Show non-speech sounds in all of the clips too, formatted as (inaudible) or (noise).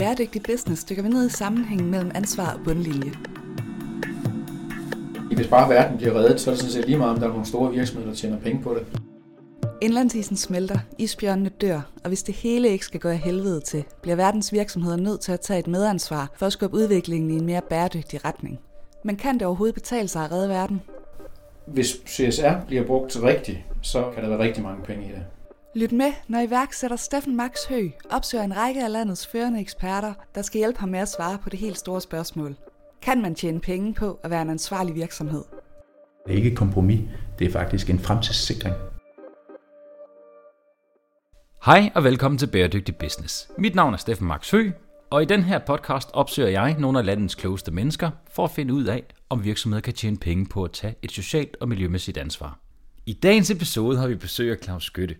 Bæredygtig Business dykker vi ned i sammenhængen mellem ansvar og bundlinje. Hvis bare verden bliver reddet, så er det sådan set lige meget, om der er nogle store virksomheder, der tjener penge på det. Indlandsisen smelter, isbjørnene dør, og hvis det hele ikke skal gå af helvede til, bliver verdens virksomheder nødt til at tage et medansvar for at skubbe udviklingen i en mere bæredygtig retning. Men kan det overhovedet betale sig at redde verden? Hvis CSR bliver brugt rigtigt, så kan der være rigtig mange penge i det. Lyt med, når iværksætter Steffen Max Hø opsøger en række af landets førende eksperter, der skal hjælpe ham med at svare på det helt store spørgsmål. Kan man tjene penge på at være en ansvarlig virksomhed? Det er ikke et kompromis, det er faktisk en fremtidssikring. Hej og velkommen til Bæredygtig Business. Mit navn er Steffen Max Hø, og i den her podcast opsøger jeg nogle af landets klogeste mennesker for at finde ud af, om virksomheder kan tjene penge på at tage et socialt og miljømæssigt ansvar. I dagens episode har vi besøg af Claus Skytte.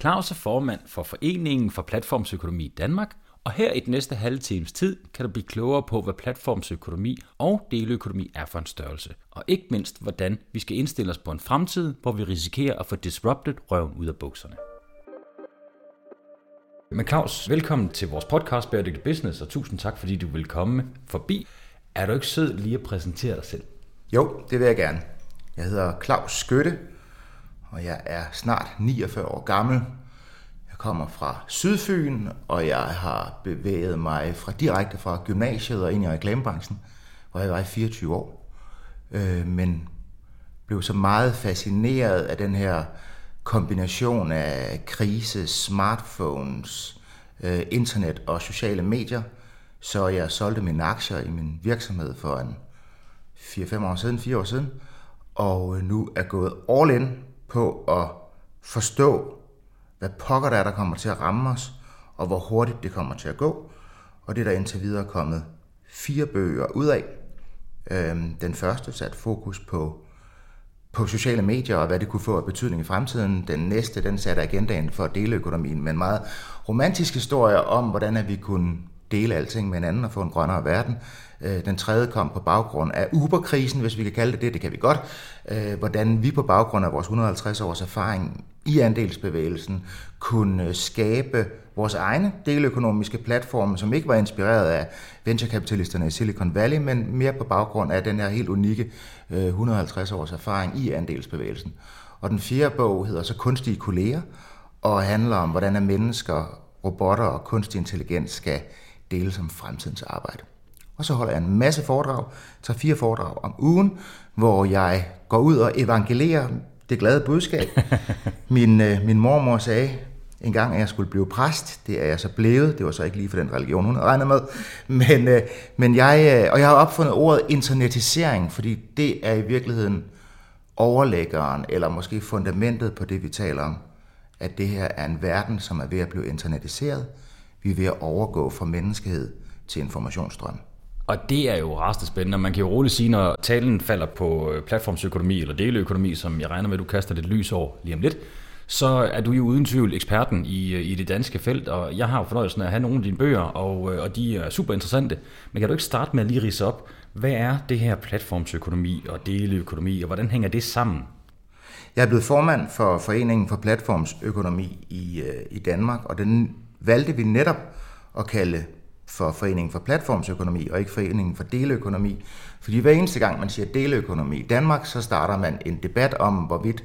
Claus er formand for Foreningen for Platformsøkonomi i Danmark, og her i den næste halve times tid kan du blive klogere på, hvad platformsøkonomi og deleøkonomi er for en størrelse. Og ikke mindst, hvordan vi skal indstille os på en fremtid, hvor vi risikerer at få disrupted røven ud af bukserne. Men Claus, velkommen til vores podcast Bæredygtig Business, og tusind tak, fordi du vil komme forbi. Er du ikke sød lige at præsentere dig selv? Jo, det vil jeg gerne. Jeg hedder Claus Skytte, og jeg er snart 49 år gammel. Jeg kommer fra Sydfyn, og jeg har bevæget mig fra direkte fra gymnasiet og ind i reklamebranchen, hvor jeg var i 24 år. Øh, men blev så meget fascineret af den her kombination af krise, smartphones, øh, internet og sociale medier, så jeg solgte mine aktier i min virksomhed for en 4-5 år siden, 4 år siden, og nu er gået all in på at forstå, hvad pokker der er, der kommer til at ramme os, og hvor hurtigt det kommer til at gå. Og det er der indtil videre kommet fire bøger ud af. Øhm, den første sat fokus på på sociale medier og hvad det kunne få af betydning i fremtiden. Den næste, den satte agendaen for deleøkonomien med en meget romantisk historie om, hvordan at vi kunne dele alting med hinanden og få en grønnere verden. Øh, den tredje kom på baggrund af Uber-krisen, hvis vi kan kalde det det, det kan vi godt. Øh, hvordan vi på baggrund af vores 150 års erfaring i andelsbevægelsen kunne skabe vores egne deleøkonomiske platforme, som ikke var inspireret af venturekapitalisterne i Silicon Valley, men mere på baggrund af den her helt unikke øh, 150 års erfaring i andelsbevægelsen. Og den fjerde bog hedder så Kunstige kolleger, og handler om, hvordan mennesker, robotter og kunstig intelligens skal dele som fremtidens arbejde. Og så holder jeg en masse foredrag, tager fire foredrag om ugen, hvor jeg går ud og evangelerer det glade budskab. (laughs) Min, øh, min mormor sagde en gang, at jeg skulle blive præst. Det er jeg så blevet. Det var så ikke lige for den religion, hun regnet med. Men, øh, men jeg, øh, og jeg har opfundet ordet internetisering, fordi det er i virkeligheden overlæggeren, eller måske fundamentet på det, vi taler om. At det her er en verden, som er ved at blive internetiseret. Vi er ved at overgå fra menneskehed til informationsstrøm. Og det er jo rasende spændende. Man kan jo roligt sige, når talen falder på øh, platformsøkonomi eller deleøkonomi, som jeg regner med, at du kaster lidt lys over lige om lidt, så er du jo uden tvivl eksperten i, øh, i det danske felt, og jeg har jo fornøjelsen af at have nogle af dine bøger, og, øh, og de er super interessante. Men kan du ikke starte med at lige rise op, hvad er det her platformsøkonomi og deleøkonomi, og hvordan hænger det sammen? Jeg er blevet formand for Foreningen for Platformsøkonomi i, i Danmark, og den valgte vi netop at kalde for Foreningen for Platformsøkonomi, og ikke Foreningen for Deleøkonomi. Fordi hver eneste gang, man siger deleøkonomi i Danmark, så starter man en debat om, hvorvidt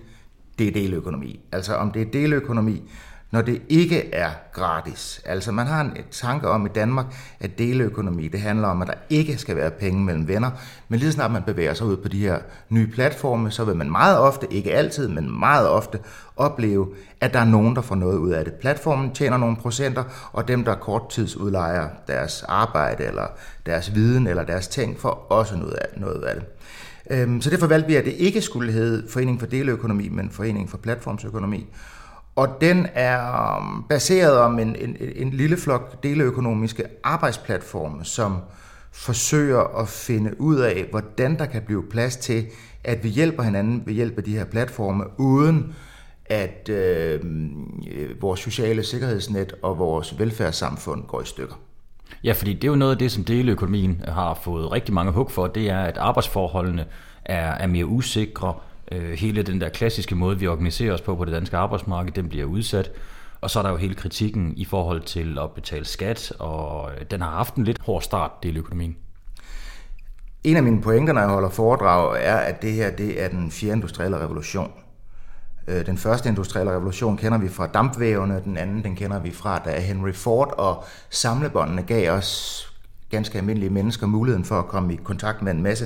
det er deleøkonomi. Altså om det er deleøkonomi, når det ikke er gratis. Altså man har en tanke om i Danmark, at deleøkonomi, det handler om, at der ikke skal være penge mellem venner. Men lige snart man bevæger sig ud på de her nye platforme, så vil man meget ofte, ikke altid, men meget ofte opleve, at der er nogen, der får noget ud af det. Platformen tjener nogle procenter, og dem, der korttidsudlejer deres arbejde, eller deres viden, eller deres ting, får også noget af, noget af det. Øhm, så derfor valgte vi, at det ikke skulle hedde Forening for Deleøkonomi, men Forening for Platformsøkonomi. Og den er um, baseret om en, en, en lille flok deleøkonomiske arbejdsplatforme, som forsøger at finde ud af, hvordan der kan blive plads til, at vi hjælper hinanden ved hjælp af de her platforme, uden at øh, vores sociale sikkerhedsnet og vores velfærdssamfund går i stykker. Ja, fordi det er jo noget af det, som deleøkonomien har fået rigtig mange hug for, det er, at arbejdsforholdene er, er mere usikre, Øh, hele den der klassiske måde, vi organiserer os på på det danske arbejdsmarked, den bliver udsat. Og så er der jo hele kritikken i forhold til at betale skat, og øh, den har haft en lidt hård start, deleøkonomien. En af mine pointer, når jeg holder foredrag, er, at det her det er den fjerde industrielle revolution. Øh, den første industrielle revolution kender vi fra dampvævene, den anden den kender vi fra, da Henry Ford og samlebåndene gav os ganske almindelige mennesker muligheden for at komme i kontakt med en masse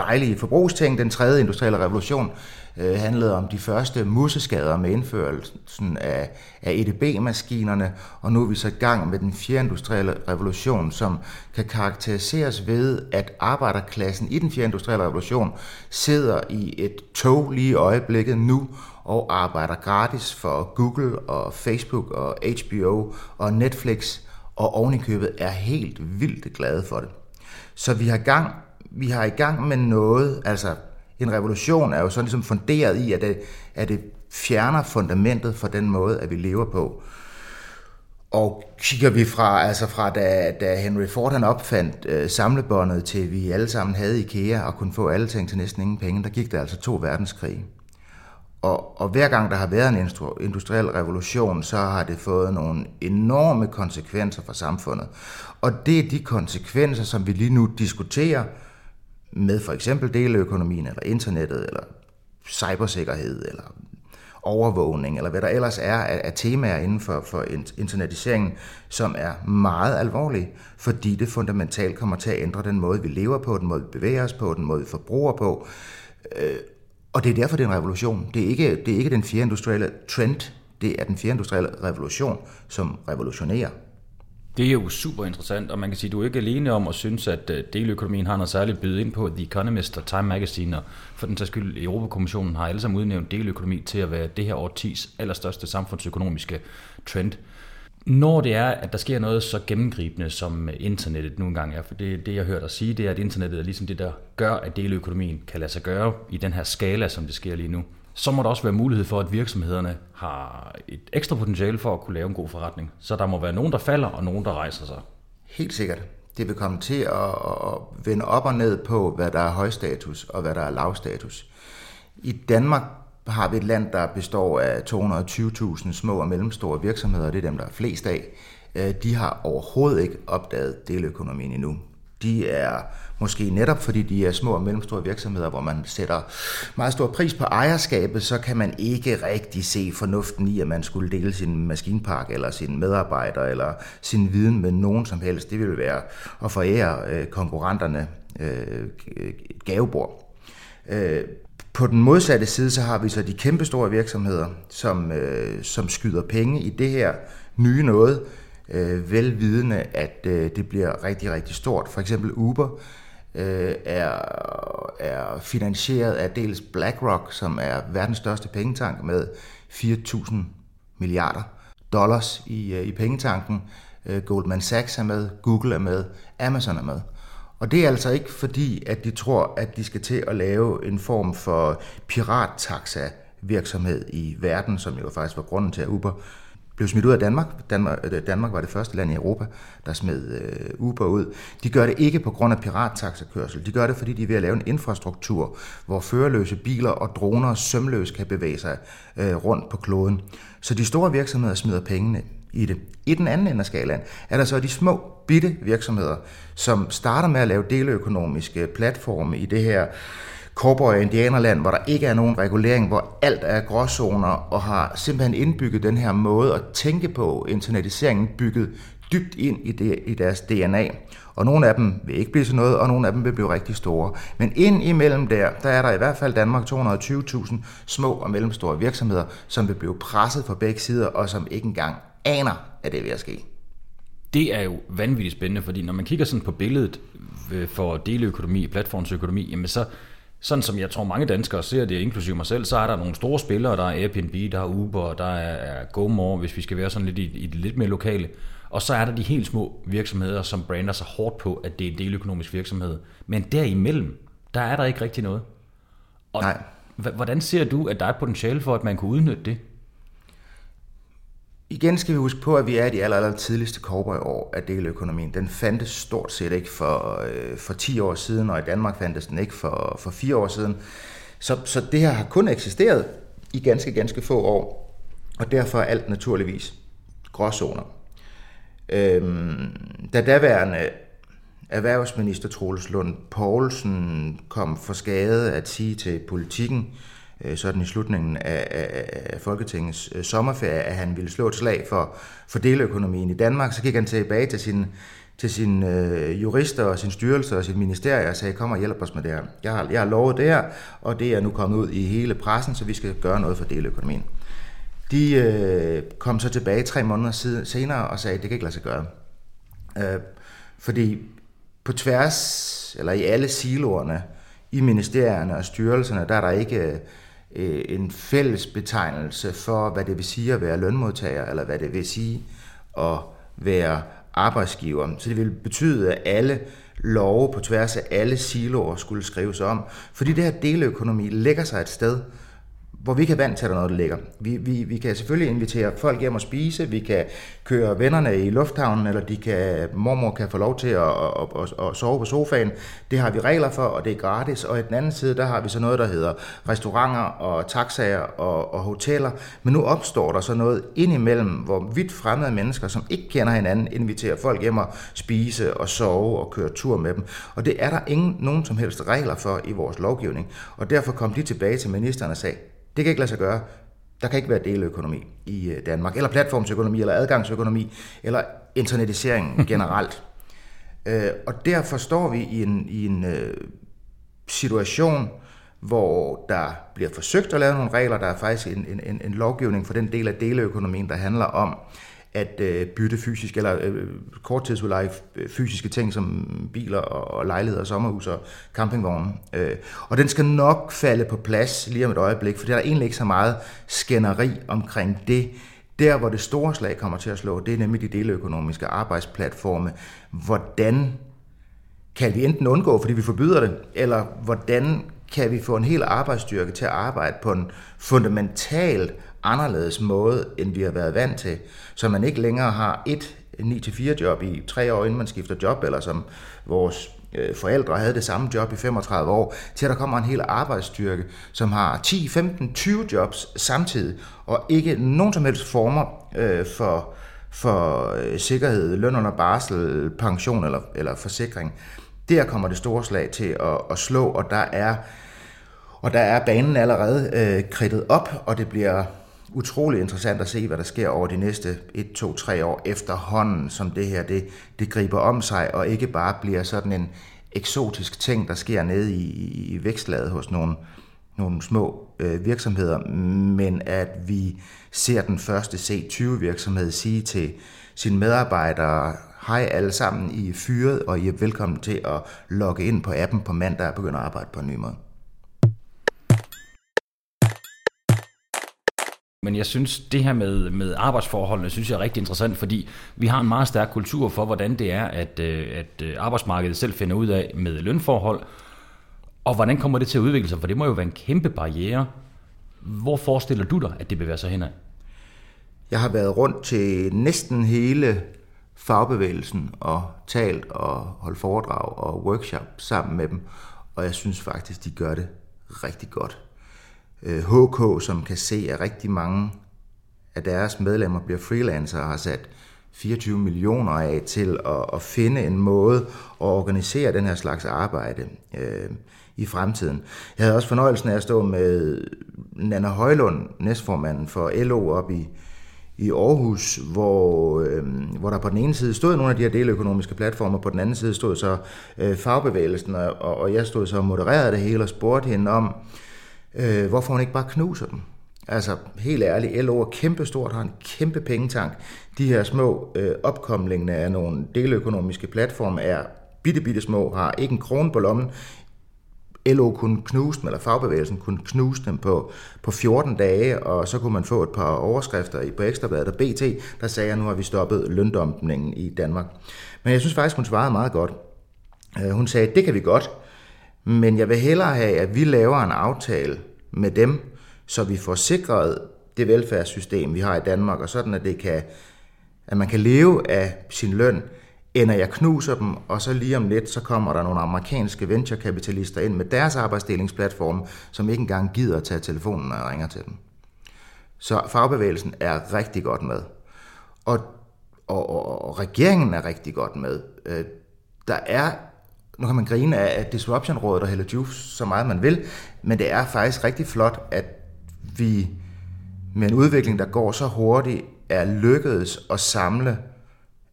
dejlige forbrugsting. Den tredje industrielle revolution øh, handlede om de første museskader med indførelsen af, af EDB-maskinerne, og nu er vi så i gang med den fjerde industrielle revolution, som kan karakteriseres ved, at arbejderklassen i den fjerde industrielle revolution sidder i et tog lige i øjeblikket nu og arbejder gratis for Google og Facebook og HBO og Netflix, og ovenikøbet er helt vildt glade for det. Så vi har gang vi har i gang med noget, altså en revolution er jo sådan ligesom funderet i, at det, at det fjerner fundamentet for den måde, at vi lever på. Og kigger vi fra, altså fra da, da Henry Ford han opfandt øh, samlebåndet til vi alle sammen havde IKEA og kunne få alle ting til næsten ingen penge, der gik der altså to verdenskrige. Og, og hver gang der har været en industriel revolution, så har det fået nogle enorme konsekvenser for samfundet. Og det er de konsekvenser, som vi lige nu diskuterer, med for eksempel deleøkonomien, eller internettet, eller cybersikkerhed, eller overvågning, eller hvad der ellers er af, af temaer inden for, for internetiseringen, som er meget alvorlige, fordi det fundamentalt kommer til at ændre den måde, vi lever på, den måde, vi bevæger os på, den måde, vi forbruger på. Øh, og det er derfor, det er en revolution. Det er ikke, det er ikke den fjerde industrielle trend, det er den fjerde industrielle revolution, som revolutionerer. Det er jo super interessant, og man kan sige, at du er ikke alene om at synes, at øh, deløkonomien har noget særligt byde ind på. The Economist og Time Magazine, og for den tages skyld, Europakommissionen har alle sammen udnævnt deløkonomi til at være det her årtis allerstørste samfundsøkonomiske trend. Når det er, at der sker noget så gennemgribende, som øh, internettet nu engang er, for det, det jeg hører dig sige, det er, at internettet er ligesom det, der gør, at deløkonomien kan lade sig gøre i den her skala, som det sker lige nu så må der også være mulighed for, at virksomhederne har et ekstra potentiale for at kunne lave en god forretning. Så der må være nogen, der falder, og nogen, der rejser sig. Helt sikkert. Det vil komme til at, vende op og ned på, hvad der er højstatus og hvad der er lavstatus. I Danmark har vi et land, der består af 220.000 små og mellemstore virksomheder, det er dem, der er flest af. Øh, de har overhovedet ikke opdaget deløkonomien endnu. De er Måske netop fordi de er små og mellemstore virksomheder, hvor man sætter meget stor pris på ejerskabet, så kan man ikke rigtig se fornuften i, at man skulle dele sin maskinpark eller sin medarbejder eller sin viden med nogen som helst. Det ville være at forære øh, konkurrenterne et gavebord. Øh, på den modsatte side, så har vi så de kæmpe store virksomheder, som, øh, som skyder penge i det her nye noget, øh, velvidende, at øh, det bliver rigtig, rigtig stort. For eksempel Uber øh, er, er finansieret af dels BlackRock, som er verdens største pengetank med 4.000 milliarder dollars i, øh, i pengetanken. Øh, Goldman Sachs er med, Google er med, Amazon er med. Og det er altså ikke fordi, at de tror, at de skal til at lave en form for pirattaxa virksomhed i verden, som jo faktisk var grunden til, at Uber blev smidt ud af Danmark. Danmark. Øh, Danmark var det første land i Europa, der smed øh, Uber ud. De gør det ikke på grund af pirattaxakørsel. De gør det, fordi de er ved at lave en infrastruktur, hvor førerløse biler og droner sømløst kan bevæge sig øh, rundt på kloden. Så de store virksomheder smider pengene i det. I den anden ende af skalaen er der så de små, bitte virksomheder, som starter med at lave deleøkonomiske platforme i det her cowboy- og indianerland, hvor der ikke er nogen regulering, hvor alt er gråzoner, og har simpelthen indbygget den her måde at tænke på internetiseringen, bygget dybt ind i, det, i deres DNA. Og nogle af dem vil ikke blive til noget, og nogle af dem vil blive rigtig store. Men ind imellem der, der er der i hvert fald Danmark 220.000 små og mellemstore virksomheder, som vil blive presset fra begge sider, og som ikke engang aner, at det vil ske. Det er jo vanvittigt spændende, fordi når man kigger sådan på billedet øh, for deleøkonomi, platformsøkonomi, jamen så, sådan som jeg tror mange danskere ser det, inklusive mig selv, så er der nogle store spillere, der er Airbnb, der er Uber, der er GoMore, hvis vi skal være sådan lidt i, i det lidt mere lokale. Og så er der de helt små virksomheder, som brander sig hårdt på, at det er en deløkonomisk virksomhed. Men derimellem, der er der ikke rigtig noget. Og Nej. Hvordan ser du, at der er potentiale for, at man kunne udnytte det? Igen skal vi huske på, at vi er i de aller, aller tidligste cowboy-år af deleøkonomien. Den fandtes stort set ikke for, øh, for 10 år siden, og i Danmark fandtes den ikke for, for 4 år siden. Så, så det her har kun eksisteret i ganske, ganske få år, og derfor er alt naturligvis gråzoner. Øhm, da daværende erhvervsminister Troels Lund Poulsen kom for skade at sige til politikken, øh, Øh, sådan i slutningen af, af, af Folketingets øh, sommerferie, at han ville slå et slag for, for deleøkonomien i Danmark, så gik han tilbage til sin til sine øh, jurister og sin styrelse og sit ministerie og sagde, kom og hjælp os med det her. Jeg har, jeg har lovet det her, og det er nu kommet ud i hele pressen, så vi skal gøre noget for deleøkonomien. De øh, kom så tilbage tre måneder siden, senere og sagde, det kan ikke lade sig gøre. Øh, fordi på tværs, eller i alle siloerne, i ministerierne og styrelserne, der er der ikke øh, øh, en fælles betegnelse for, hvad det vil sige at være lønmodtager, eller hvad det vil sige at være arbejdsgiver. Så det vil betyde, at alle love på tværs af alle siloer skulle skrives om. Fordi det her deleøkonomi lægger sig et sted, hvor vi kan vand til, at der noget, der ligger. Vi, vi, vi kan selvfølgelig invitere folk hjem og spise, vi kan køre vennerne i lufthavnen, eller de kan, mormor kan få lov til at, at, at, at sove på sofaen. Det har vi regler for, og det er gratis. Og i den anden side, der har vi så noget, der hedder restauranter og taxaer og, og hoteller. Men nu opstår der så noget indimellem, hvor vidt fremmede mennesker, som ikke kender hinanden, inviterer folk hjem og spise og sove og køre tur med dem. Og det er der ingen nogen som helst regler for i vores lovgivning. Og derfor kom de tilbage til ministeren og sagde, det kan ikke lade sig gøre. Der kan ikke være deleøkonomi i øh, Danmark, eller platformsøkonomi, eller adgangsøkonomi, eller internetisering (laughs) generelt. øh, og derfor står vi i en, i en øh, situation, hvor der bliver forsøgt at lave nogle regler. Der er faktisk en, en, en lovgivning for den del af deleøkonomien, der handler om, at øh, bytte fysisk, eller øh, korttidsudleje øh, fysiske ting som biler og, og lejligheder, sommerhus og campingvogne. Øh, og den skal nok falde på plads lige om et øjeblik, for der er egentlig ikke så meget skænderi omkring det. Der, hvor det store slag kommer til at slå, det er nemlig de deleøkonomiske arbejdsplatforme. Hvordan kan vi enten undgå, fordi vi forbyder det, eller hvordan kan vi få en hel arbejdsstyrke til at arbejde på en fundamental anderledes måde, end vi har været vant til. Så man ikke længere har et 9-4 job i tre år, inden man skifter job, eller som vores øh, forældre havde det samme job i 35 år, til at der kommer en hel arbejdsstyrke, som har 10, 15, 20 jobs samtidig, og ikke nogen som helst former øh, for, for øh, sikkerhed, løn under barsel, pension eller, eller forsikring. Der kommer det store slag til at, at slå, og der er og der er banen allerede øh, kridtet op, og det bliver utrolig interessant at se, hvad der sker over de næste 1, 2, 3 år efterhånden, som det her det, det griber om sig, og ikke bare bliver sådan en eksotisk ting, der sker nede i, i vækstlaget hos nogle, nogle små øh, virksomheder, men at vi ser den første C20-virksomhed sige til sine medarbejdere, hej alle sammen, I er fyret, og I er velkommen til at logge ind på appen på mandag og begynde at arbejde på en ny måde. Men jeg synes, det her med, med arbejdsforholdene, synes jeg er rigtig interessant, fordi vi har en meget stærk kultur for, hvordan det er, at, øh, at øh, arbejdsmarkedet selv finder ud af med lønforhold, og hvordan kommer det til at udvikle sig, for det må jo være en kæmpe barriere. Hvor forestiller du dig, at det bevæger sig henad? Jeg har været rundt til næsten hele fagbevægelsen og talt og holdt foredrag og workshop sammen med dem, og jeg synes faktisk, de gør det rigtig godt. Øh, HK, som kan se, at rigtig mange af deres medlemmer bliver freelancere, har sat 24 millioner af til at, at finde en måde at organisere den her slags arbejde øh, i fremtiden. Jeg havde også fornøjelsen af at stå med Nana Højlund, næstformanden for LO op i, i Aarhus, hvor, øh, hvor der på den ene side stod nogle af de her deløkonomiske platformer, på den anden side stod så øh, fagbevægelsen, og, og jeg stod så og modererede det hele og spurgte hende om, øh, Øh, hvorfor hun ikke bare knuser dem. Altså, helt ærligt, LO er kæmpestort, har en kæmpe pengetank. De her små øh, opkomlingene af nogle deløkonomiske platforme er bitte, bitte små, har ikke en krone på lommen. LO kunne knuse dem, eller fagbevægelsen kunne knuse dem på, på 14 dage, og så kunne man få et par overskrifter i på Ekstrabladet og BT, der sagde, at nu har vi stoppet løndumpningen i Danmark. Men jeg synes faktisk, hun svarede meget godt. Øh, hun sagde, det kan vi godt, men jeg vil hellere have, at vi laver en aftale med dem, så vi får sikret det velfærdssystem, vi har i Danmark, og sådan at, det kan, at man kan leve af sin løn, end at jeg knuser dem, og så lige om lidt, så kommer der nogle amerikanske venturekapitalister ind med deres arbejdsdelingsplatform, som ikke engang gider at tage telefonen, når jeg ringer til dem. Så fagbevægelsen er rigtig godt med. og, og, og, og regeringen er rigtig godt med. Øh, der er, nu kan man grine af Disruption-rådet og Hello Juice så meget man vil, men det er faktisk rigtig flot, at vi med en udvikling, der går så hurtigt, er lykkedes at samle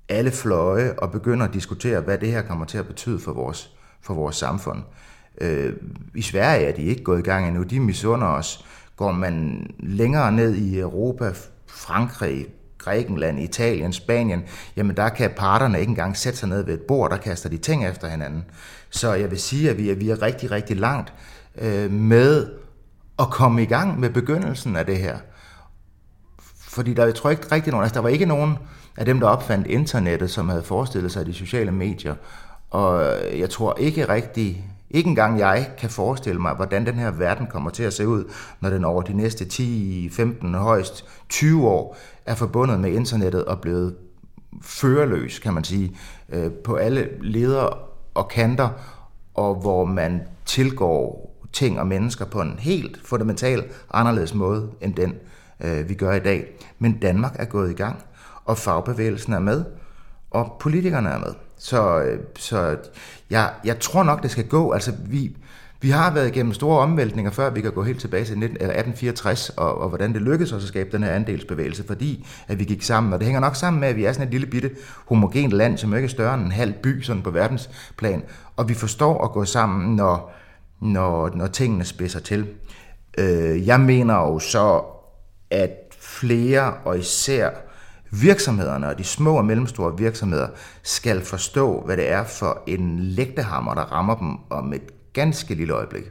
alle fløje og begynder at diskutere, hvad det her kommer til at betyde for vores, for vores samfund. Øh, I Sverige er de ikke gået i gang endnu. De misunder os. Går man længere ned i Europa, Frankrig, Grækenland, Italien, Spanien, jamen der kan parterne ikke engang sætte sig ned ved et bord, der kaster de ting efter hinanden. Så jeg vil sige, at vi er, vi er rigtig, rigtig langt øh, med at komme i gang med begyndelsen af det her. Fordi der, jeg tror ikke rigtig nogen, altså der var ikke nogen af dem, der opfandt internettet, som havde forestillet sig de sociale medier. Og jeg tror ikke rigtig, ikke engang jeg kan forestille mig, hvordan den her verden kommer til at se ud, når den over de næste 10, 15, højst 20 år er forbundet med internettet og blevet førerløs, kan man sige, øh, på alle leder og kanter, og hvor man tilgår ting og mennesker på en helt fundamental anderledes måde end den, øh, vi gør i dag. Men Danmark er gået i gang, og fagbevægelsen er med, og politikerne er med. Så, øh, så jeg, jeg tror nok, det skal gå. Altså, vi, vi har været igennem store omvæltninger, før vi kan gå helt tilbage til 19, 1864, og, og hvordan det lykkedes os at skabe den her andelsbevægelse, fordi at vi gik sammen. Og det hænger nok sammen med, at vi er sådan et lille bitte homogent land, som ikke er større end en halv by sådan på verdensplan. Og vi forstår at gå sammen, når, når, når tingene spidser til. Øh, jeg mener jo så, at flere og især virksomhederne og de små og mellemstore virksomheder skal forstå, hvad det er for en lægtehammer, der rammer dem om et ganske lille øjeblik.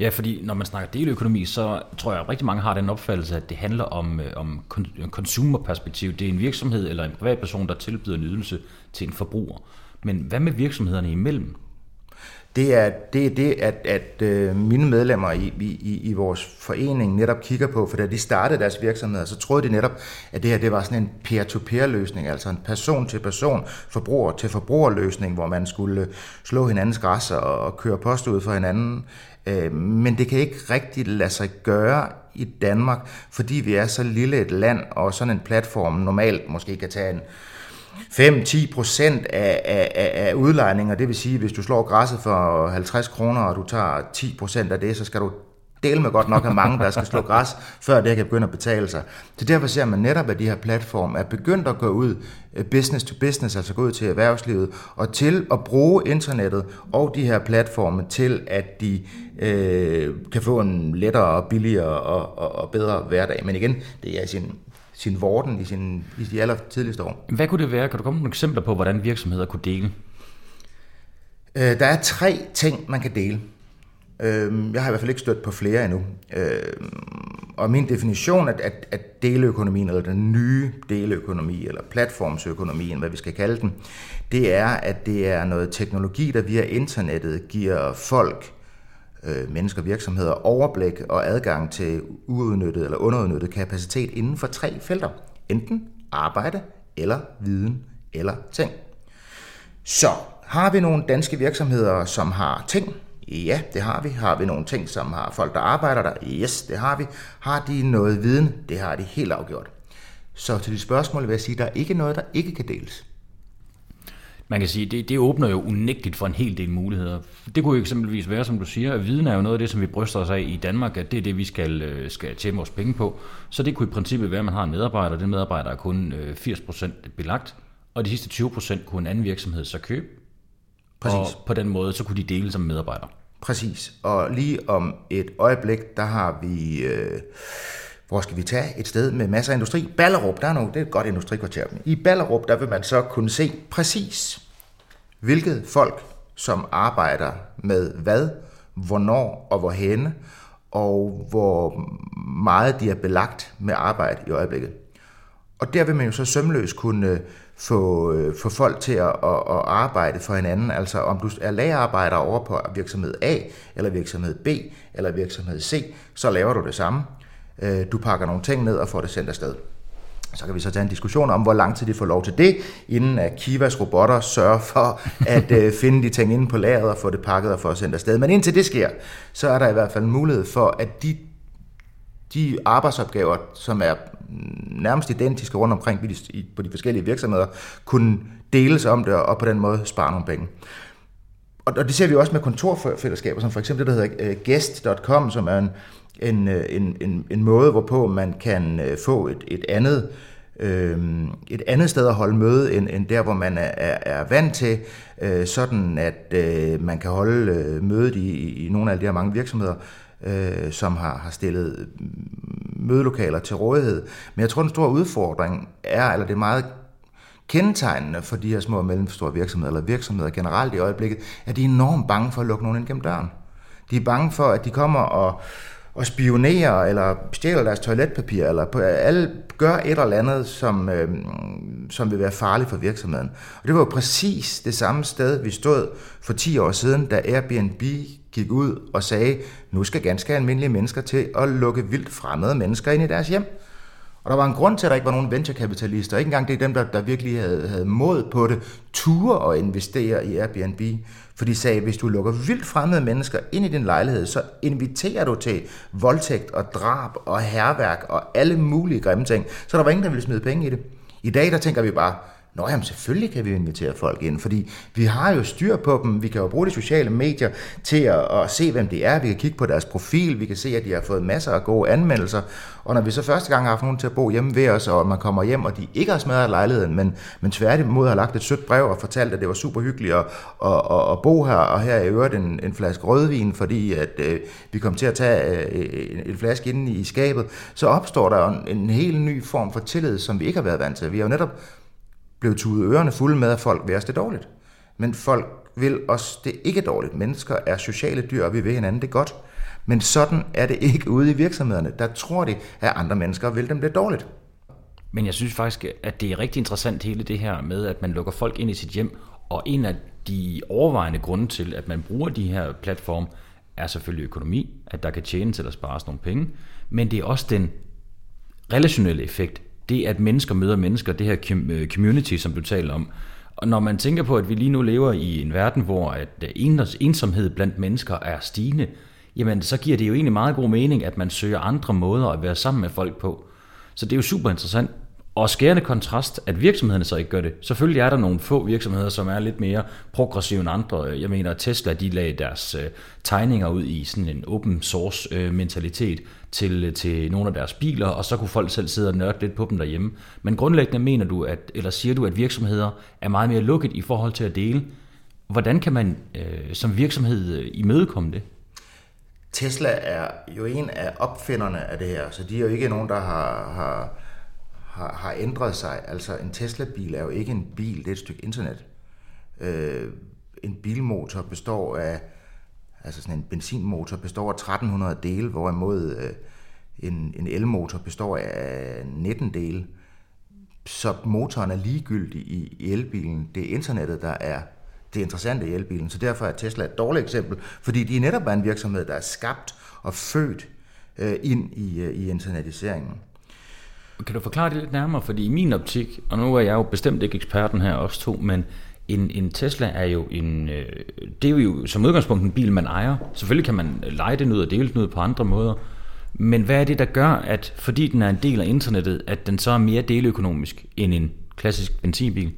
Ja, fordi når man snakker deleøkonomi, så tror jeg, at rigtig mange har den opfattelse, at det handler om, øh, om øh, consumerperspektiv. Det er en virksomhed eller en privatperson, der tilbyder en ydelse til en forbruger. Men hvad med virksomhederne imellem? Det er det, er det at, at øh, mine medlemmer i, i, i vores forening netop kigger på, for da de startede deres virksomheder, så troede de netop, at det her det var sådan en peer-to-peer løsning, altså en person-til-person, forbruger til forbruger løsning, hvor man skulle slå hinandens græs og, og køre post ud for hinanden. Øh, men det kan ikke rigtig lade sig gøre i Danmark, fordi vi er så lille et land, og sådan en platform normalt måske kan tage en 5-10 procent af, af, af udlejninger, det vil sige, hvis du slår græsset for 50 kroner, og du tager 10 procent af det, så skal du dele med godt nok af mange, der skal slå græs, før det kan begynde at betale sig. Så derfor ser man netop, at de her platforme er begyndt at gå ud øh, business to business, altså gå ud til erhvervslivet, og til at bruge internettet og de her platforme til, at de øh, kan få en lettere og billigere og, og, og bedre hverdag. Men igen, det er sin sin vorden i, sin, i de aller tidligste år. Hvad kunne det være? Kan du komme med nogle eksempler på, hvordan virksomheder kunne dele? Øh, der er tre ting, man kan dele. Øh, jeg har i hvert fald ikke stødt på flere endnu. Øh, og min definition af, at, at deleøkonomien, eller den nye deleøkonomi, eller platformsøkonomien, hvad vi skal kalde den, det er, at det er noget teknologi, der via internettet giver folk øh, mennesker og virksomheder overblik og adgang til uudnyttet eller underudnyttet kapacitet inden for tre felter. Enten arbejde, eller viden, eller ting. Så har vi nogle danske virksomheder, som har ting? Ja, det har vi. Har vi nogle ting, som har folk, der arbejder der? Yes, det har vi. Har de noget viden? Det har de helt afgjort. Så til de spørgsmål vil jeg sige, at der er ikke noget, der ikke kan deles. Man kan sige, det, det åbner jo unægteligt for en hel del muligheder. Det kunne jo eksempelvis være, som du siger, at viden er jo noget af det, som vi bryster os af i Danmark, at det er det, vi skal, øh, skal tjene vores penge på. Så det kunne i princippet være, at man har en medarbejder, og den medarbejder er kun øh, 80% belagt, og de sidste 20% kunne en anden virksomhed så købe. Præcis. Og på den måde, så kunne de dele som medarbejder. Præcis. Og lige om et øjeblik, der har vi... Øh hvor skal vi tage et sted med masser af industri? Ballerup, der er nogle, det er et godt industrikvarter. I Ballerup, der vil man så kunne se præcis, hvilket folk, som arbejder med hvad, hvornår og hvorhenne, og hvor meget de er belagt med arbejde i øjeblikket. Og der vil man jo så sømløst kunne få, få folk til at, at, at arbejde for hinanden. Altså om du er lagerarbejder over på virksomhed A, eller virksomhed B, eller virksomhed C, så laver du det samme. Øh, du pakker nogle ting ned og får det sendt afsted. Så kan vi så tage en diskussion om, hvor lang tid de får lov til det, inden at Kivas robotter sørger for (laughs) at øh, finde de ting inde på lageret og få det pakket og få sendt afsted. Men indtil det sker, så er der i hvert fald mulighed for, at de de arbejdsopgaver, som er mm, nærmest identiske rundt omkring på de forskellige virksomheder, kunne deles om det og på den måde spare nogle penge. Og det ser vi også med kontorfællesskaber, som for eksempel det, der hedder øh, guest.com, som er en, en, øh, en, en, en måde, hvorpå man kan øh, få et, et andet et andet sted at holde møde, end, end der, hvor man er, er, er vant til, sådan at man kan holde mødet i, i nogle af de her mange virksomheder, øh, som har, har stillet mm, mødelokaler til rådighed. Men jeg tror, den store udfordring er, eller det er meget kendetegnende for de her små og mellemstore virksomheder, eller virksomheder generelt i øjeblikket, at de er enormt bange for at lukke nogen ind gennem døren. De er bange for, at de kommer og, og spionerer, eller stjæler deres toiletpapir, eller på, alle gør et eller andet, som, øh, som vil være farligt for virksomheden. Og det var jo præcis det samme sted, vi stod for 10 år siden, da Airbnb gik ud og sagde, nu skal ganske almindelige mennesker til at lukke vildt fremmede mennesker ind i deres hjem. Og der var en grund til, at der ikke var nogen venturekapitalister. Ikke engang det er dem, der, der virkelig havde, havde mod på det, ture og investere i Airbnb. For de sagde, hvis du lukker vildt fremmede mennesker ind i din lejlighed, så inviterer du til voldtægt og drab og herværk og alle mulige grimme ting. Så der var ingen, der ville smide penge i det. I dag, der tænker vi bare, Nå jamen, selvfølgelig kan vi invitere folk ind, fordi vi har jo styr på dem. Vi kan jo bruge de sociale medier til at, at se, hvem det er. Vi kan kigge på deres profil. Vi kan se, at de har fået masser af gode anmeldelser. Og når vi så første gang har haft nogen til at bo hjemme ved os, og man kommer hjem, og de ikke har smadret lejligheden, men, men tværtimod har lagt et sødt brev og fortalt, at det var super hyggeligt at, at, at, at bo her, og her er i øvrigt en, en flaske rødvin, fordi at, øh, vi kom til at tage øh, en, en flaske inde i skabet, så opstår der en, en helt ny form for tillid, som vi ikke har været vant til. Vi har jo netop blev tudet ørerne fulde med, at folk vil os det dårligt. Men folk vil os det ikke dårligt. Mennesker er sociale dyr, og vi vil hinanden det godt. Men sådan er det ikke ude i virksomhederne. Der tror de, at andre mennesker vil dem det dårligt. Men jeg synes faktisk, at det er rigtig interessant hele det her med, at man lukker folk ind i sit hjem. Og en af de overvejende grunde til, at man bruger de her platforme, er selvfølgelig økonomi, at der kan tjenes eller spares nogle penge. Men det er også den relationelle effekt det at mennesker møder mennesker, det her øh, community, som du taler om. Og når man tænker på, at vi lige nu lever i en verden, hvor at øh, ensomhed blandt mennesker er stigende, jamen så giver det jo egentlig meget god mening, at man søger andre måder at være sammen med folk på. Så det er jo super interessant. Og skærende kontrast, at virksomhederne så ikke gør det. Selvfølgelig er der nogle få virksomheder, som er lidt mere progressive end andre. Jeg mener, at Tesla de lagde deres øh, tegninger ud i sådan en open source øh, mentalitet til, til nogle af deres biler, og så kunne folk selv sidde og nørde lidt på dem derhjemme. Men grundlæggende mener du, at, eller siger du, at virksomheder er meget mere lukket i forhold til at dele. Hvordan kan man øh, som virksomhed øh, imødekomme det? Tesla er jo en af opfinderne af det her, så de er jo ikke nogen, der har, har har, har ændret sig. Altså en Tesla-bil er jo ikke en bil, det er et stykke internet. Øh, en bilmotor består af, altså sådan en benzinmotor består af 1300 dele, hvorimod øh, en, en elmotor består af 19 dele. Så motoren er ligegyldig i, i elbilen. Det er internettet, der er det interessante i elbilen. Så derfor er Tesla et dårligt eksempel, fordi de netop er en virksomhed, der er skabt og født øh, ind i, øh, i internetiseringen. Kan du forklare det lidt nærmere? Fordi i min optik, og nu er jeg jo bestemt ikke eksperten her, også to, men en, en Tesla er jo en, øh, det er jo som udgangspunkt en bil, man ejer. Selvfølgelig kan man lege den ud og dele den ud på andre måder. Men hvad er det, der gør, at fordi den er en del af internettet, at den så er mere deleøkonomisk end en klassisk benzinbil?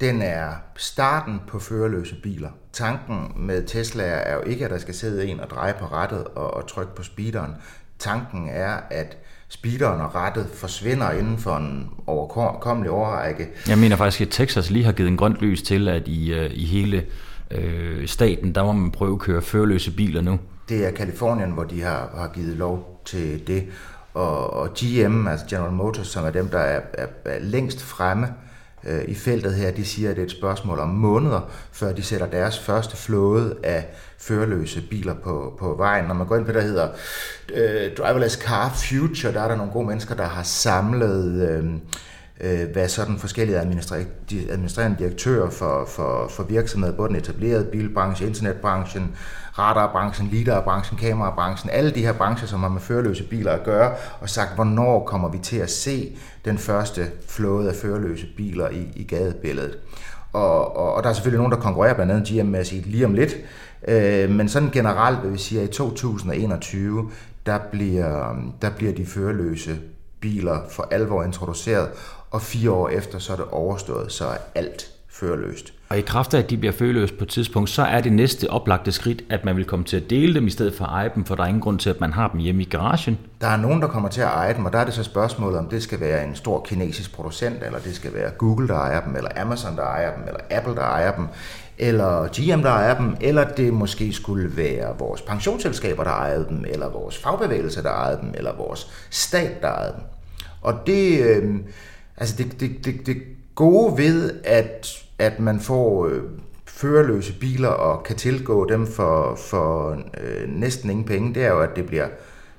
Den er starten på førerløse biler. Tanken med Tesla er jo ikke, at der skal sidde en og dreje på rattet og, og trykke på speederen. Tanken er, at speederen og rettet forsvinder inden for en overkommelig overrække. Jeg mener faktisk, at Texas lige har givet en grønt lys til, at i, uh, i hele uh, staten, der må man prøve at køre førerløse biler nu. Det er Kalifornien, hvor de har, har givet lov til det. Og, og GM, altså General Motors, som er dem, der er, er, er længst fremme, øh, i feltet her, de siger, at det er et spørgsmål om måneder, før de sætter deres første flåde af førerløse biler på, på vejen. Når man går ind på det, der hedder øh, Driverless Car Future, der er der nogle gode mennesker, der har samlet... Øh, øh, hvad sådan forskellige administrerende direktører for, for, for virksomheder, både den etablerede bilbranche, internetbranchen, radarbranchen, lidarbranchen, kamerabranchen, alle de her brancher, som har med førerløse biler at gøre, og sagt, hvornår kommer vi til at se den første flåde af førerløse biler i, i gadebilledet. Og, og, og der er selvfølgelig nogen, der konkurrerer, blandt andet GM med at sige lige om lidt, øh, men sådan generelt vil vi sige, at i 2021, der bliver, der bliver de førerløse biler for alvor introduceret, og fire år efter, så er det overstået, så er alt førerløst. Og i kraft af, at de bliver førerløse på et tidspunkt, så er det næste oplagte skridt, at man vil komme til at dele dem i stedet for at eje dem, for der er ingen grund til, at man har dem hjemme i garagen. Der er nogen, der kommer til at eje dem, og der er det så spørgsmålet, om det skal være en stor kinesisk producent, eller det skal være Google, der ejer dem, eller Amazon, der ejer dem, eller Apple, der ejer dem, eller GM, der ejer dem, eller det måske skulle være vores pensionsselskaber, der ejer dem, eller vores fagbevægelse, der ejer dem, eller vores stat, der ejer dem. Og det, øh, altså det, det, det, det gode ved, at, at man får øh, førerløse biler og kan tilgå dem for, for øh, næsten ingen penge, det er jo, at det bliver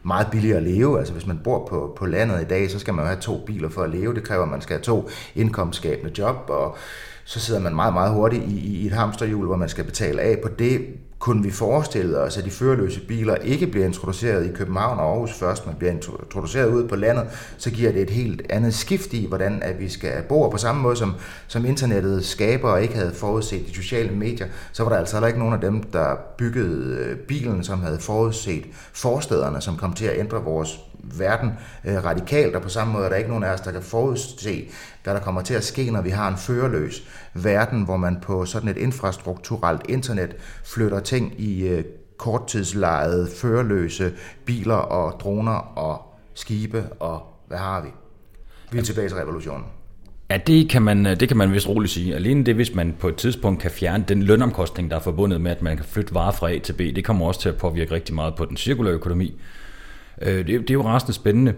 meget billigere at leve. Altså hvis man bor på, på landet i dag, så skal man jo have to biler for at leve. Det kræver, at man skal have to indkomstskabende job, og så sidder man meget, meget hurtigt i, i et hamsterhjul, hvor man skal betale af på det kunne vi forestille os, at de førerløse biler ikke bliver introduceret i København og Aarhus først, men bliver introduceret ude på landet, så giver det et helt andet skift i, hvordan at vi skal bo. på samme måde som, som internettet skaber og ikke havde forudset de sociale medier, så var der altså heller ikke nogen af dem, der byggede øh, bilen, som havde forudset forstederne, som kom til at ændre vores verden øh, radikalt, og på samme måde er der ikke nogen af os, der kan forudse, hvad der kommer til at ske, når vi har en førerløs verden, hvor man på sådan et infrastrukturelt internet flytter ting i øh, korttidslejede, førerløse biler og droner og skibe, og hvad har vi? Vi er tilbage til revolutionen. Ja, det kan, man, det kan man vist roligt sige. Alene det, hvis man på et tidspunkt kan fjerne den lønomkostning, der er forbundet med, at man kan flytte varer fra A til B, det kommer også til at påvirke rigtig meget på den cirkulære økonomi. Øh, det, det er jo rasende spændende.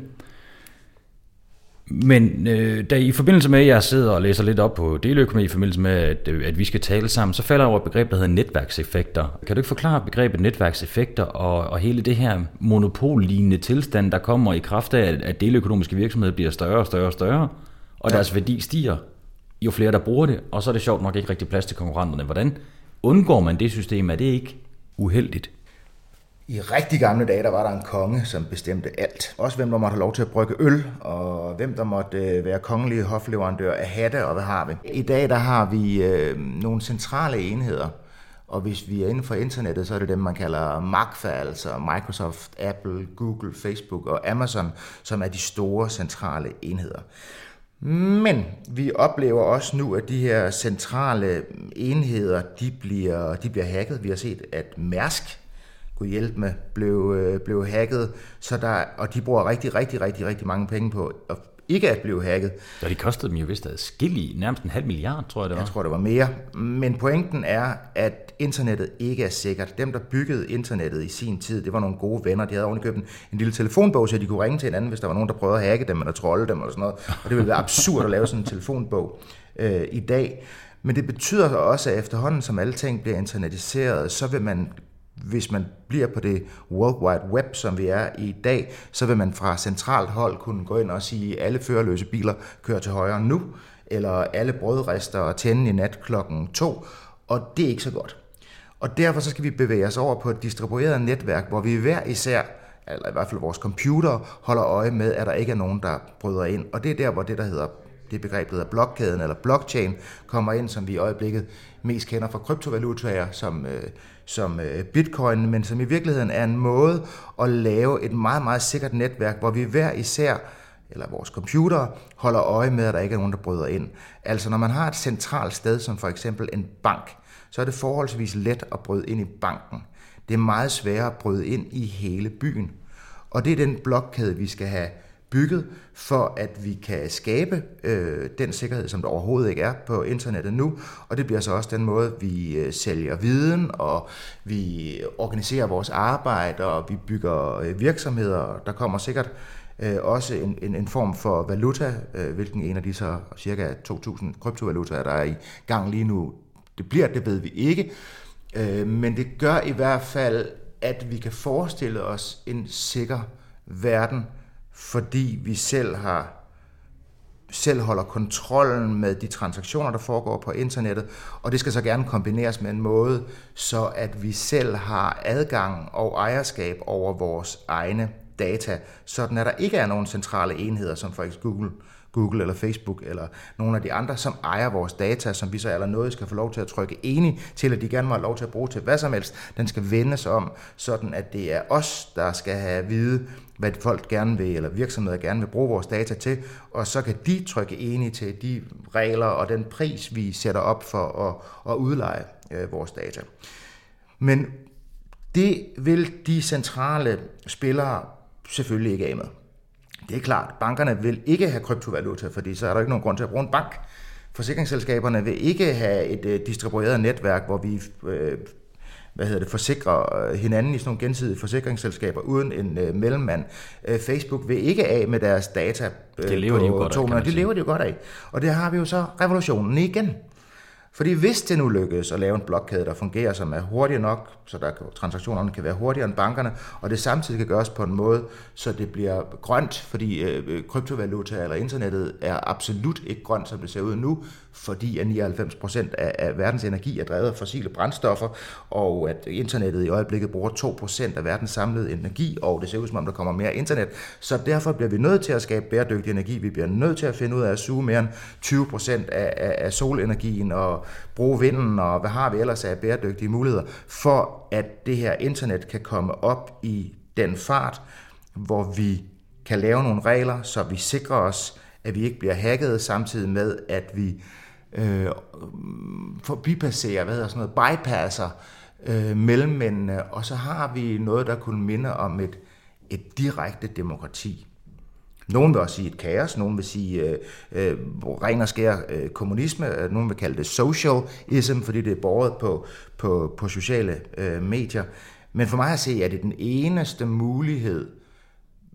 Men øh, da i forbindelse med, at jeg sidder og læser lidt op på deleøkonomi i forbindelse med, at, at vi skal tale sammen, så falder jeg over et begreb, der hedder netværkseffekter. Kan du ikke forklare begrebet netværkseffekter og, og hele det her monopollignende tilstand, der kommer i kraft af, at deleøkonomiske virksomheder bliver større og større og større, og ja. deres værdi stiger, jo flere der bruger det, og så er det sjovt nok ikke rigtig plads til konkurrenterne. Hvordan undgår man det system? Er det ikke uheldigt? I rigtig gamle dage, der var der en konge, som bestemte alt. Også hvem der måtte have lov til at brygge øl, og hvem der måtte øh, være kongelige hofleverandør af hatte, og hvad har vi. I dag, der har vi øh, nogle centrale enheder, og hvis vi er inden for internettet, så er det dem, man kalder MAGFA, altså Microsoft, Apple, Google, Facebook og Amazon, som er de store centrale enheder. Men vi oplever også nu, at de her centrale enheder, de bliver, de bliver hacket. Vi har set, at Mærsk kunne hjælpe med, blev, øh, blev hacket, så der, og de bruger rigtig, rigtig, rigtig, rigtig mange penge på at ikke at blive hacket. Ja, de kostede dem jo vist adskillige, nærmest en halv milliard, tror jeg det var. Jeg tror, det var mere. Men pointen er, at internettet ikke er sikkert. Dem, der byggede internettet i sin tid, det var nogle gode venner. De havde ovenikøbet en, en lille telefonbog, så de kunne ringe til hinanden, hvis der var nogen, der prøvede at hacke dem eller trolle dem eller sådan noget. Og det ville være absurd at lave sådan en telefonbog øh, i dag. Men det betyder også, at efterhånden som alle ting bliver internetiseret, så vil man hvis man bliver på det World Wide Web, som vi er i dag, så vil man fra centralt hold kunne gå ind og sige, at alle førerløse biler kører til højre nu, eller alle brødrester og tænde i nat klokken to, og det er ikke så godt. Og derfor så skal vi bevæge os over på et distribueret netværk, hvor vi hver især, eller i hvert fald vores computer, holder øje med, at der ikke er nogen, der bryder ind. Og det er der, hvor det, der hedder det begreb, der hedder blokkæden eller blockchain, kommer ind, som vi i øjeblikket mest kender fra kryptovalutaer, som øh, som øh, bitcoin, men som i virkeligheden er en måde at lave et meget, meget sikkert netværk, hvor vi hver især eller vores computer holder øje med, at der ikke er nogen, der bryder ind. Altså når man har et centralt sted, som for eksempel en bank, så er det forholdsvis let at bryde ind i banken. Det er meget sværere at bryde ind i hele byen. Og det er den blokkæde, vi skal have bygget, for at vi kan skabe øh, den sikkerhed, som der overhovedet ikke er på internettet nu. Og det bliver så også den måde, vi øh, sælger viden, og vi organiserer vores arbejde, og vi bygger øh, virksomheder. Der kommer sikkert øh, også en, en, en form for valuta, øh, hvilken en af de så cirka 2.000 kryptovalutaer, der er i gang lige nu, det bliver, det ved vi ikke. Øh, men det gør i hvert fald, at vi kan forestille os en sikker verden, fordi vi selv har selv holder kontrollen med de transaktioner, der foregår på internettet, og det skal så gerne kombineres med en måde, så at vi selv har adgang og ejerskab over vores egne data, sådan at der ikke er nogen centrale enheder, som for eksempel Google, Google eller Facebook eller nogle af de andre, som ejer vores data, som vi så eller noget skal få lov til at trykke enig til, at de gerne må have lov til at bruge til hvad som helst. Den skal vendes om, sådan at det er os, der skal have at vide, hvad folk gerne vil, eller virksomheder gerne vil bruge vores data til, og så kan de trykke enige til de regler og den pris, vi sætter op for at, at udleje øh, vores data. Men det vil de centrale spillere selvfølgelig ikke af med. Det er klart, bankerne vil ikke have kryptovaluta, fordi så er der ikke nogen grund til at bruge en bank. Forsikringsselskaberne vil ikke have et øh, distribueret netværk, hvor vi øh, hvad hedder det, forsikrer øh, hinanden i sådan nogle gensidige forsikringsselskaber uden en øh, mellemmand. Øh, Facebook vil ikke af med deres data øh, det lever på de jo godt af, Det lever de jo godt af. Og det har vi jo så revolutionen igen. Fordi hvis det nu lykkes at lave en blokkæde, der fungerer, som er hurtig nok, så der transaktionerne kan være hurtigere end bankerne, og det samtidig kan gøres på en måde, så det bliver grønt, fordi øh, øh kryptovaluta eller internettet er absolut ikke grønt, som det ser ud nu, fordi at 99 procent af, af verdens energi er drevet af fossile brændstoffer, og at internettet i øjeblikket bruger 2 procent af verdens samlede energi, og det ser ud som om, der kommer mere internet. Så derfor bliver vi nødt til at skabe bæredygtig energi. Vi bliver nødt til at finde ud af at suge mere end 20 procent af, af, af solenergien og bruge vinden, og hvad har vi ellers af bæredygtige muligheder, for at det her internet kan komme op i den fart, hvor vi kan lave nogle regler, så vi sikrer os, at vi ikke bliver hacket, samtidig med, at vi øh, forbipasserer, hvad hedder sådan noget, bypasser øh, mellemmændene, og så har vi noget, der kunne minde om et, et direkte demokrati. Nogen vil også sige et kaos, nogen vil sige øh, øh, ren og skær øh, kommunisme, øh, nogen vil kalde det socialism, fordi det er båret på, på, på sociale øh, medier. Men for mig at se, er det den eneste mulighed,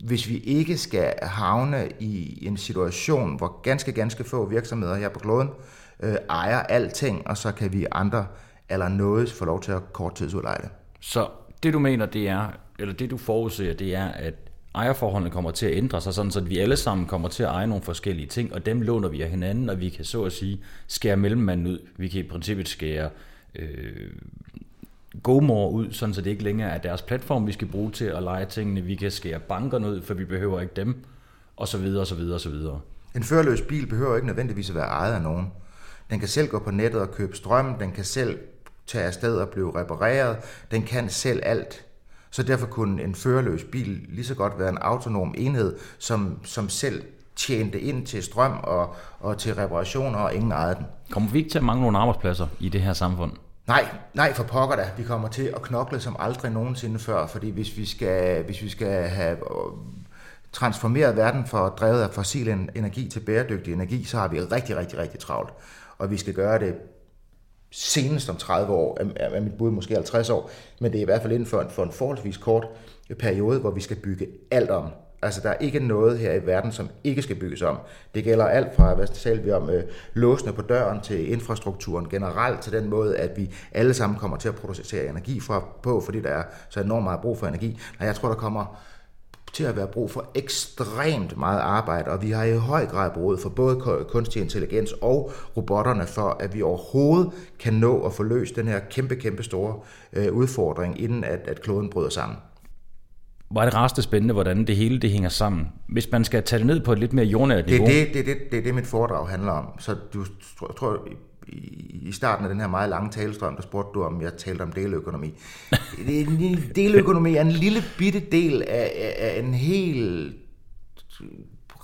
hvis vi ikke skal havne i en situation, hvor ganske, ganske få virksomheder her på kloden øh, ejer alting, og så kan vi andre eller noget få lov til at korttidsudleje det. Så det du mener, det er, eller det du forudser, det er, at ejerforholdene kommer til at ændre sig, sådan så vi alle sammen kommer til at eje nogle forskellige ting, og dem låner vi af hinanden, og vi kan så at sige skære mellemmanden ud. Vi kan i princippet skære øh, GoMore ud, sådan så det ikke længere er deres platform, vi skal bruge til at lege tingene. Vi kan skære bankerne ud, for vi behøver ikke dem, og så videre, og så videre, og så videre. En førerløs bil behøver ikke nødvendigvis at være ejet af nogen. Den kan selv gå på nettet og købe strøm, den kan selv tage afsted og blive repareret, den kan selv alt. Så derfor kunne en førerløs bil lige så godt være en autonom enhed, som, som selv tjente ind til strøm og, og til reparationer, og ingen ejede den. Kommer vi ikke til at mangle nogle arbejdspladser i det her samfund? Nej, nej for pokker da. Vi kommer til at knokle som aldrig nogensinde før, fordi hvis vi skal, hvis vi skal have øh, transformeret verden fra drevet af fossil energi til bæredygtig energi, så har vi rigtig, rigtig, rigtig travlt. Og vi skal gøre det senest om 30 år, er mit bud måske 50 år, men det er i hvert fald inden for en, for en forholdsvis kort periode, hvor vi skal bygge alt om. Altså, der er ikke noget her i verden, som ikke skal bygges om. Det gælder alt fra, hvad taler vi om, øh, låsene på døren til infrastrukturen generelt, til den måde, at vi alle sammen kommer til at producere energi fra, på, fordi der er så enormt meget brug for energi. Og jeg tror, der kommer til at være brug for ekstremt meget arbejde, og vi har i høj grad brug for både kunstig intelligens og robotterne for, at vi overhovedet kan nå at få løst den her kæmpe, kæmpe store øh, udfordring, inden at, at kloden bryder sammen. Er det raste spændende, hvordan det hele det hænger sammen. Hvis man skal tage det ned på et lidt mere jordnært niveau. Det er det, det, det, det, det mit foredrag handler om. Så du tror, i starten af den her meget lange talestrøm, der spurgte du, om jeg talte om deløkonomi. (laughs) deløkonomi er en lille bitte del af, af en helt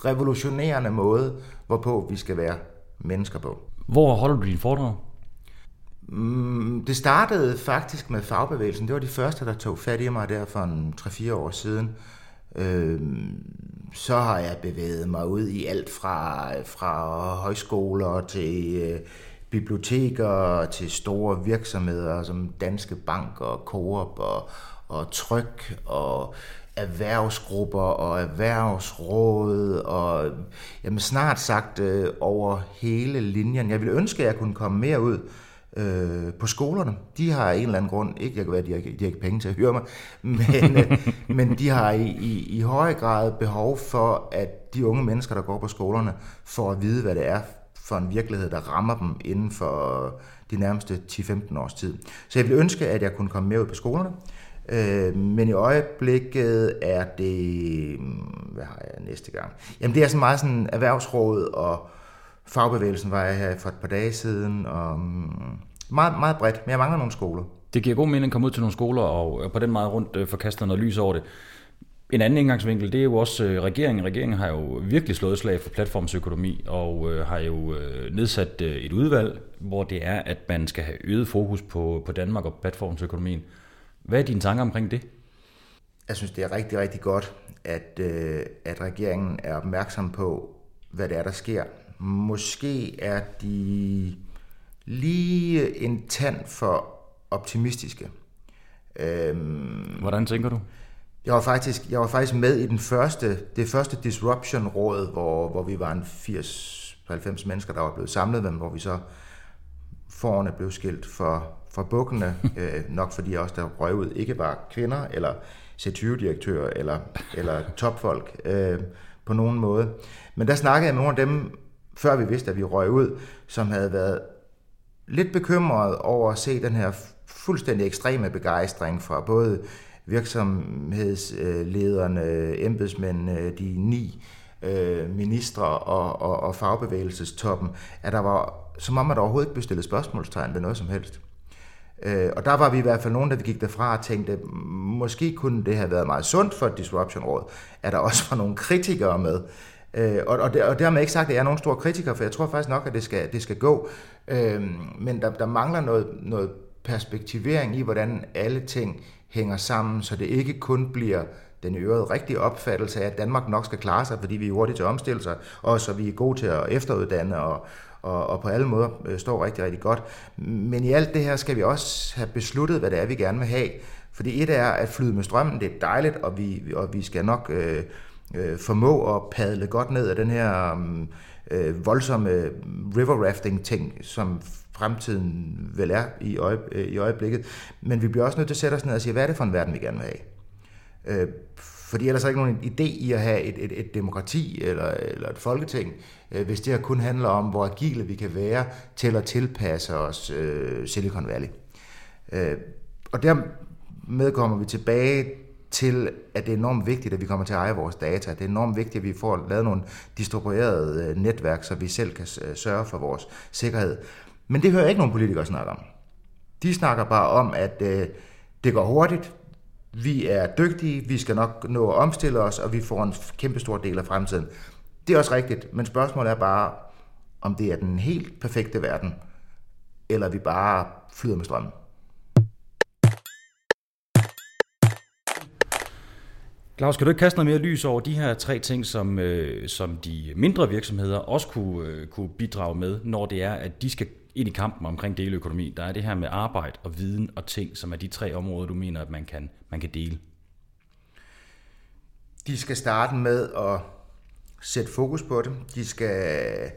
revolutionerende måde, hvorpå vi skal være mennesker på. Hvor holder du din foredrag? Mm, det startede faktisk med fagbevægelsen. Det var de første, der tog fat i mig der for en 3-4 år siden. Øh, så har jeg bevæget mig ud i alt fra, fra højskoler til øh, biblioteker til store virksomheder som Danske Bank og Coop og, og Tryk og erhvervsgrupper og erhvervsråd og jamen snart sagt øh, over hele linjen. Jeg ville ønske, at jeg kunne komme mere ud øh, på skolerne. De har en eller anden grund, ikke jeg kan være, de har, de har ikke penge til at høre mig, (laughs) men, øh, men de har i, i, i høj grad behov for, at de unge mennesker, der går på skolerne, får at vide, hvad det er for en virkelighed, der rammer dem inden for de nærmeste 10-15 års tid. Så jeg vil ønske, at jeg kunne komme med ud på skolerne, Øh, men i øjeblikket er det... Mm, hvad har jeg næste gang? Jamen det er sådan meget sådan erhvervsråd og fagbevægelsen var jeg her for et par dage siden. Og mm, meget, meget bredt, men jeg mangler nogle skoler. Det giver god mening at komme ud til nogle skoler og på den måde rundt øh, få kastet noget lys over det. En anden indgangsvinkel, det er jo også øh, regeringen. Regeringen har jo virkelig slået slag for platformsøkonomi og øh, har jo øh, nedsat øh, et udvalg, hvor det er, at man skal have øget fokus på, på Danmark og platformsøkonomien. Hvad er dine tanker omkring det? Jeg synes, det er rigtig, rigtig godt, at, øh, at regeringen er opmærksom på, hvad det er, der sker. Måske er de lige en tand for optimistiske. Øhm, Hvordan tænker du? Jeg var faktisk, jeg var faktisk med i den første, det første Disruption-råd, hvor, hvor vi var en 80-90 mennesker, der var blevet samlet, men hvor vi så forerne blev skilt for, for bukkene, (laughs) øh, nok fordi os, der røg ud, ikke var kvinder, eller C20-direktører, eller, eller topfolk øh, på nogen måde. Men der snakkede jeg med nogle af dem, før vi vidste, at vi røg ud, som havde været lidt bekymret over at se den her fuldstændig ekstreme begejstring fra både virksomhedslederne, embedsmændene, de ni øh, ministre og, og, og fagbevægelsestoppen, at der var som om, at der overhovedet ikke blev stillet spørgsmålstegn ved noget som helst. Øh, og der var vi i hvert fald nogen, der vi gik derfra og tænkte, måske kunne det have været meget sundt for et disruption-råd, at der også var nogle kritikere med. Øh, og, og, det, og det har man ikke sagt, at jeg er nogen stor kritiker, for jeg tror faktisk nok, at det skal, det skal gå. Øh, men der, der mangler noget, noget perspektivering i, hvordan alle ting hænger sammen, så det ikke kun bliver den øvrige rigtige opfattelse af, at Danmark nok skal klare sig, fordi vi er hurtige til at omstille sig, og så vi er gode til at efteruddanne og, og, og på alle måder øh, står rigtig, rigtig godt. Men i alt det her skal vi også have besluttet, hvad det er, vi gerne vil have. Fordi et er at flyde med strømmen, det er dejligt, og vi, og vi skal nok øh, øh, formå at padle godt ned af den her mm, øh, voldsomme river rafting ting, som fremtiden vel er i, øje, øh, i øjeblikket. Men vi bliver også nødt til at sætte os ned og sige, hvad er det for en verden, vi gerne vil have? Øh, fordi ellers er der ikke nogen idé i at have et, et, et demokrati eller, eller et folketing, øh, hvis det her kun handler om, hvor agile vi kan være til at tilpasse os øh, Silicon Valley. Øh, og dermed kommer vi tilbage til, at det er enormt vigtigt, at vi kommer til at eje vores data. Det er enormt vigtigt, at vi får lavet nogle distribuerede øh, netværk, så vi selv kan øh, sørge for vores sikkerhed. Men det hører jeg ikke nogen politikere snakke om. De snakker bare om, at øh, det går hurtigt, vi er dygtige, vi skal nok nå at omstille os, og vi får en kæmpe stor del af fremtiden. Det er også rigtigt, men spørgsmålet er bare, om det er den helt perfekte verden, eller vi bare flyder med strømmen. Claus, kan du ikke kaste noget mere lys over de her tre ting, som, øh, som de mindre virksomheder også kunne, øh, kunne bidrage med, når det er, at de skal ind i kampen omkring deleøkonomi? Der er det her med arbejde og viden og ting, som er de tre områder, du mener, at man kan, man kan dele. De skal starte med at sætte fokus på det. De skal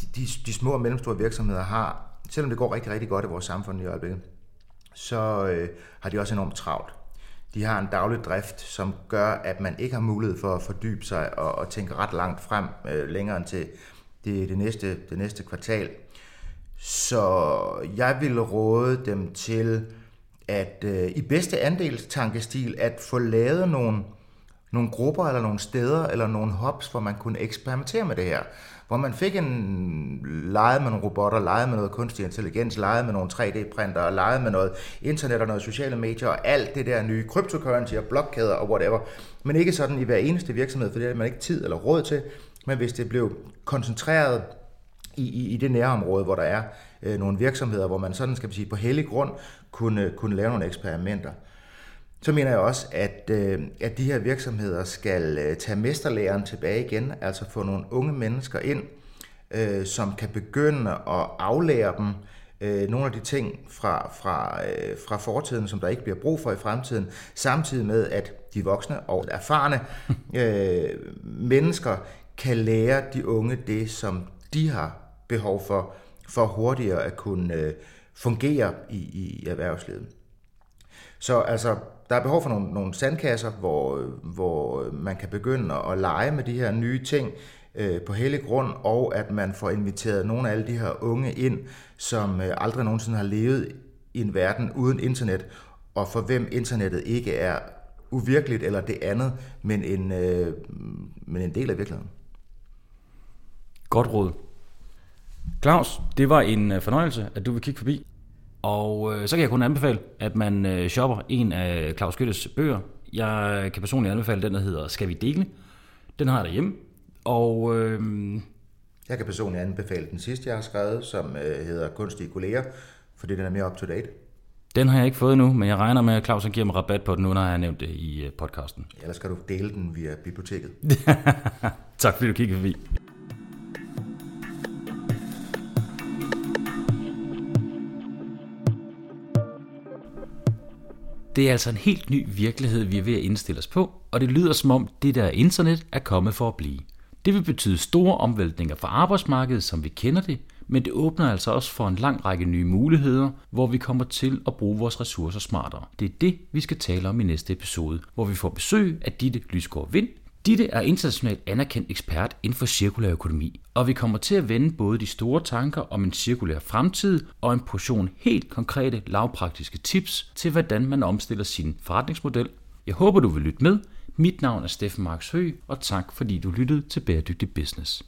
de, de, de små og mellemstore virksomheder har, selvom det går rigtig, rigtig godt i vores samfund i øjeblikket, så øh, har de også enormt travlt. De har en daglig drift, som gør, at man ikke har mulighed for at fordybe sig og, og tænke ret langt frem, øh, længere end til det, det, næste, det næste kvartal. Så jeg vil råde dem til, at øh, i bedste andelstankestil, at få lavet nogle, nogle grupper eller nogle steder eller nogle hubs, hvor man kunne eksperimentere med det her hvor man fik en lege med nogle robotter, lege med noget kunstig intelligens, lege med nogle 3D-printer, lege med noget internet og noget sociale medier og alt det der nye cryptocurrency og blokkæder og whatever. Men ikke sådan i hver eneste virksomhed, for det har man ikke tid eller råd til. Men hvis det blev koncentreret i, i, i det nærområde, hvor der er øh, nogle virksomheder, hvor man sådan skal vi sige på hellig grund kunne, kunne lave nogle eksperimenter. Så mener jeg også, at, øh, at de her virksomheder skal øh, tage mesterlæren tilbage igen, altså få nogle unge mennesker ind, øh, som kan begynde at aflære dem øh, nogle af de ting fra, fra, øh, fra fortiden, som der ikke bliver brug for i fremtiden, samtidig med, at de voksne og erfarne (laughs) øh, mennesker kan lære de unge det, som de har behov for, for hurtigere at kunne øh, fungere i, i erhvervslivet. Så altså, der er behov for nogle, nogle sandkasser, hvor, hvor man kan begynde at lege med de her nye ting øh, på hele grund, og at man får inviteret nogle af alle de her unge ind, som øh, aldrig nogensinde har levet i en verden uden internet, og for hvem internettet ikke er uvirkeligt eller det andet, men en, øh, men en del af virkeligheden. Godt råd. Claus, det var en øh, fornøjelse, at du vil kigge forbi. Og øh, så kan jeg kun anbefale, at man øh, shopper en af Claus Skyttes bøger. Jeg kan personligt anbefale den, der hedder Skal vi dele? Den har jeg derhjemme. Og øh, Jeg kan personligt anbefale den sidste, jeg har skrevet, som øh, hedder Kunstige kolleger, fordi den er mere up-to-date. den har jeg ikke fået nu, men jeg regner med, at Claus giver mig rabat på den nu, når jeg har nævnt det i øh, podcasten. Ellers skal du dele den via biblioteket. (laughs) tak fordi du kiggede forbi. Det er altså en helt ny virkelighed, vi er ved at indstille os på, og det lyder som om det der internet er kommet for at blive. Det vil betyde store omvæltninger for arbejdsmarkedet, som vi kender det, men det åbner altså også for en lang række nye muligheder, hvor vi kommer til at bruge vores ressourcer smartere. Det er det, vi skal tale om i næste episode, hvor vi får besøg af Ditte Lysgaard Vind. Ditte er internationalt anerkendt ekspert inden for cirkulær økonomi, og vi kommer til at vende både de store tanker om en cirkulær fremtid og en portion helt konkrete lavpraktiske tips til, hvordan man omstiller sin forretningsmodel. Jeg håber, du vil lytte med. Mit navn er Steffen Marks Høgh, og tak fordi du lyttede til Bæredygtig Business.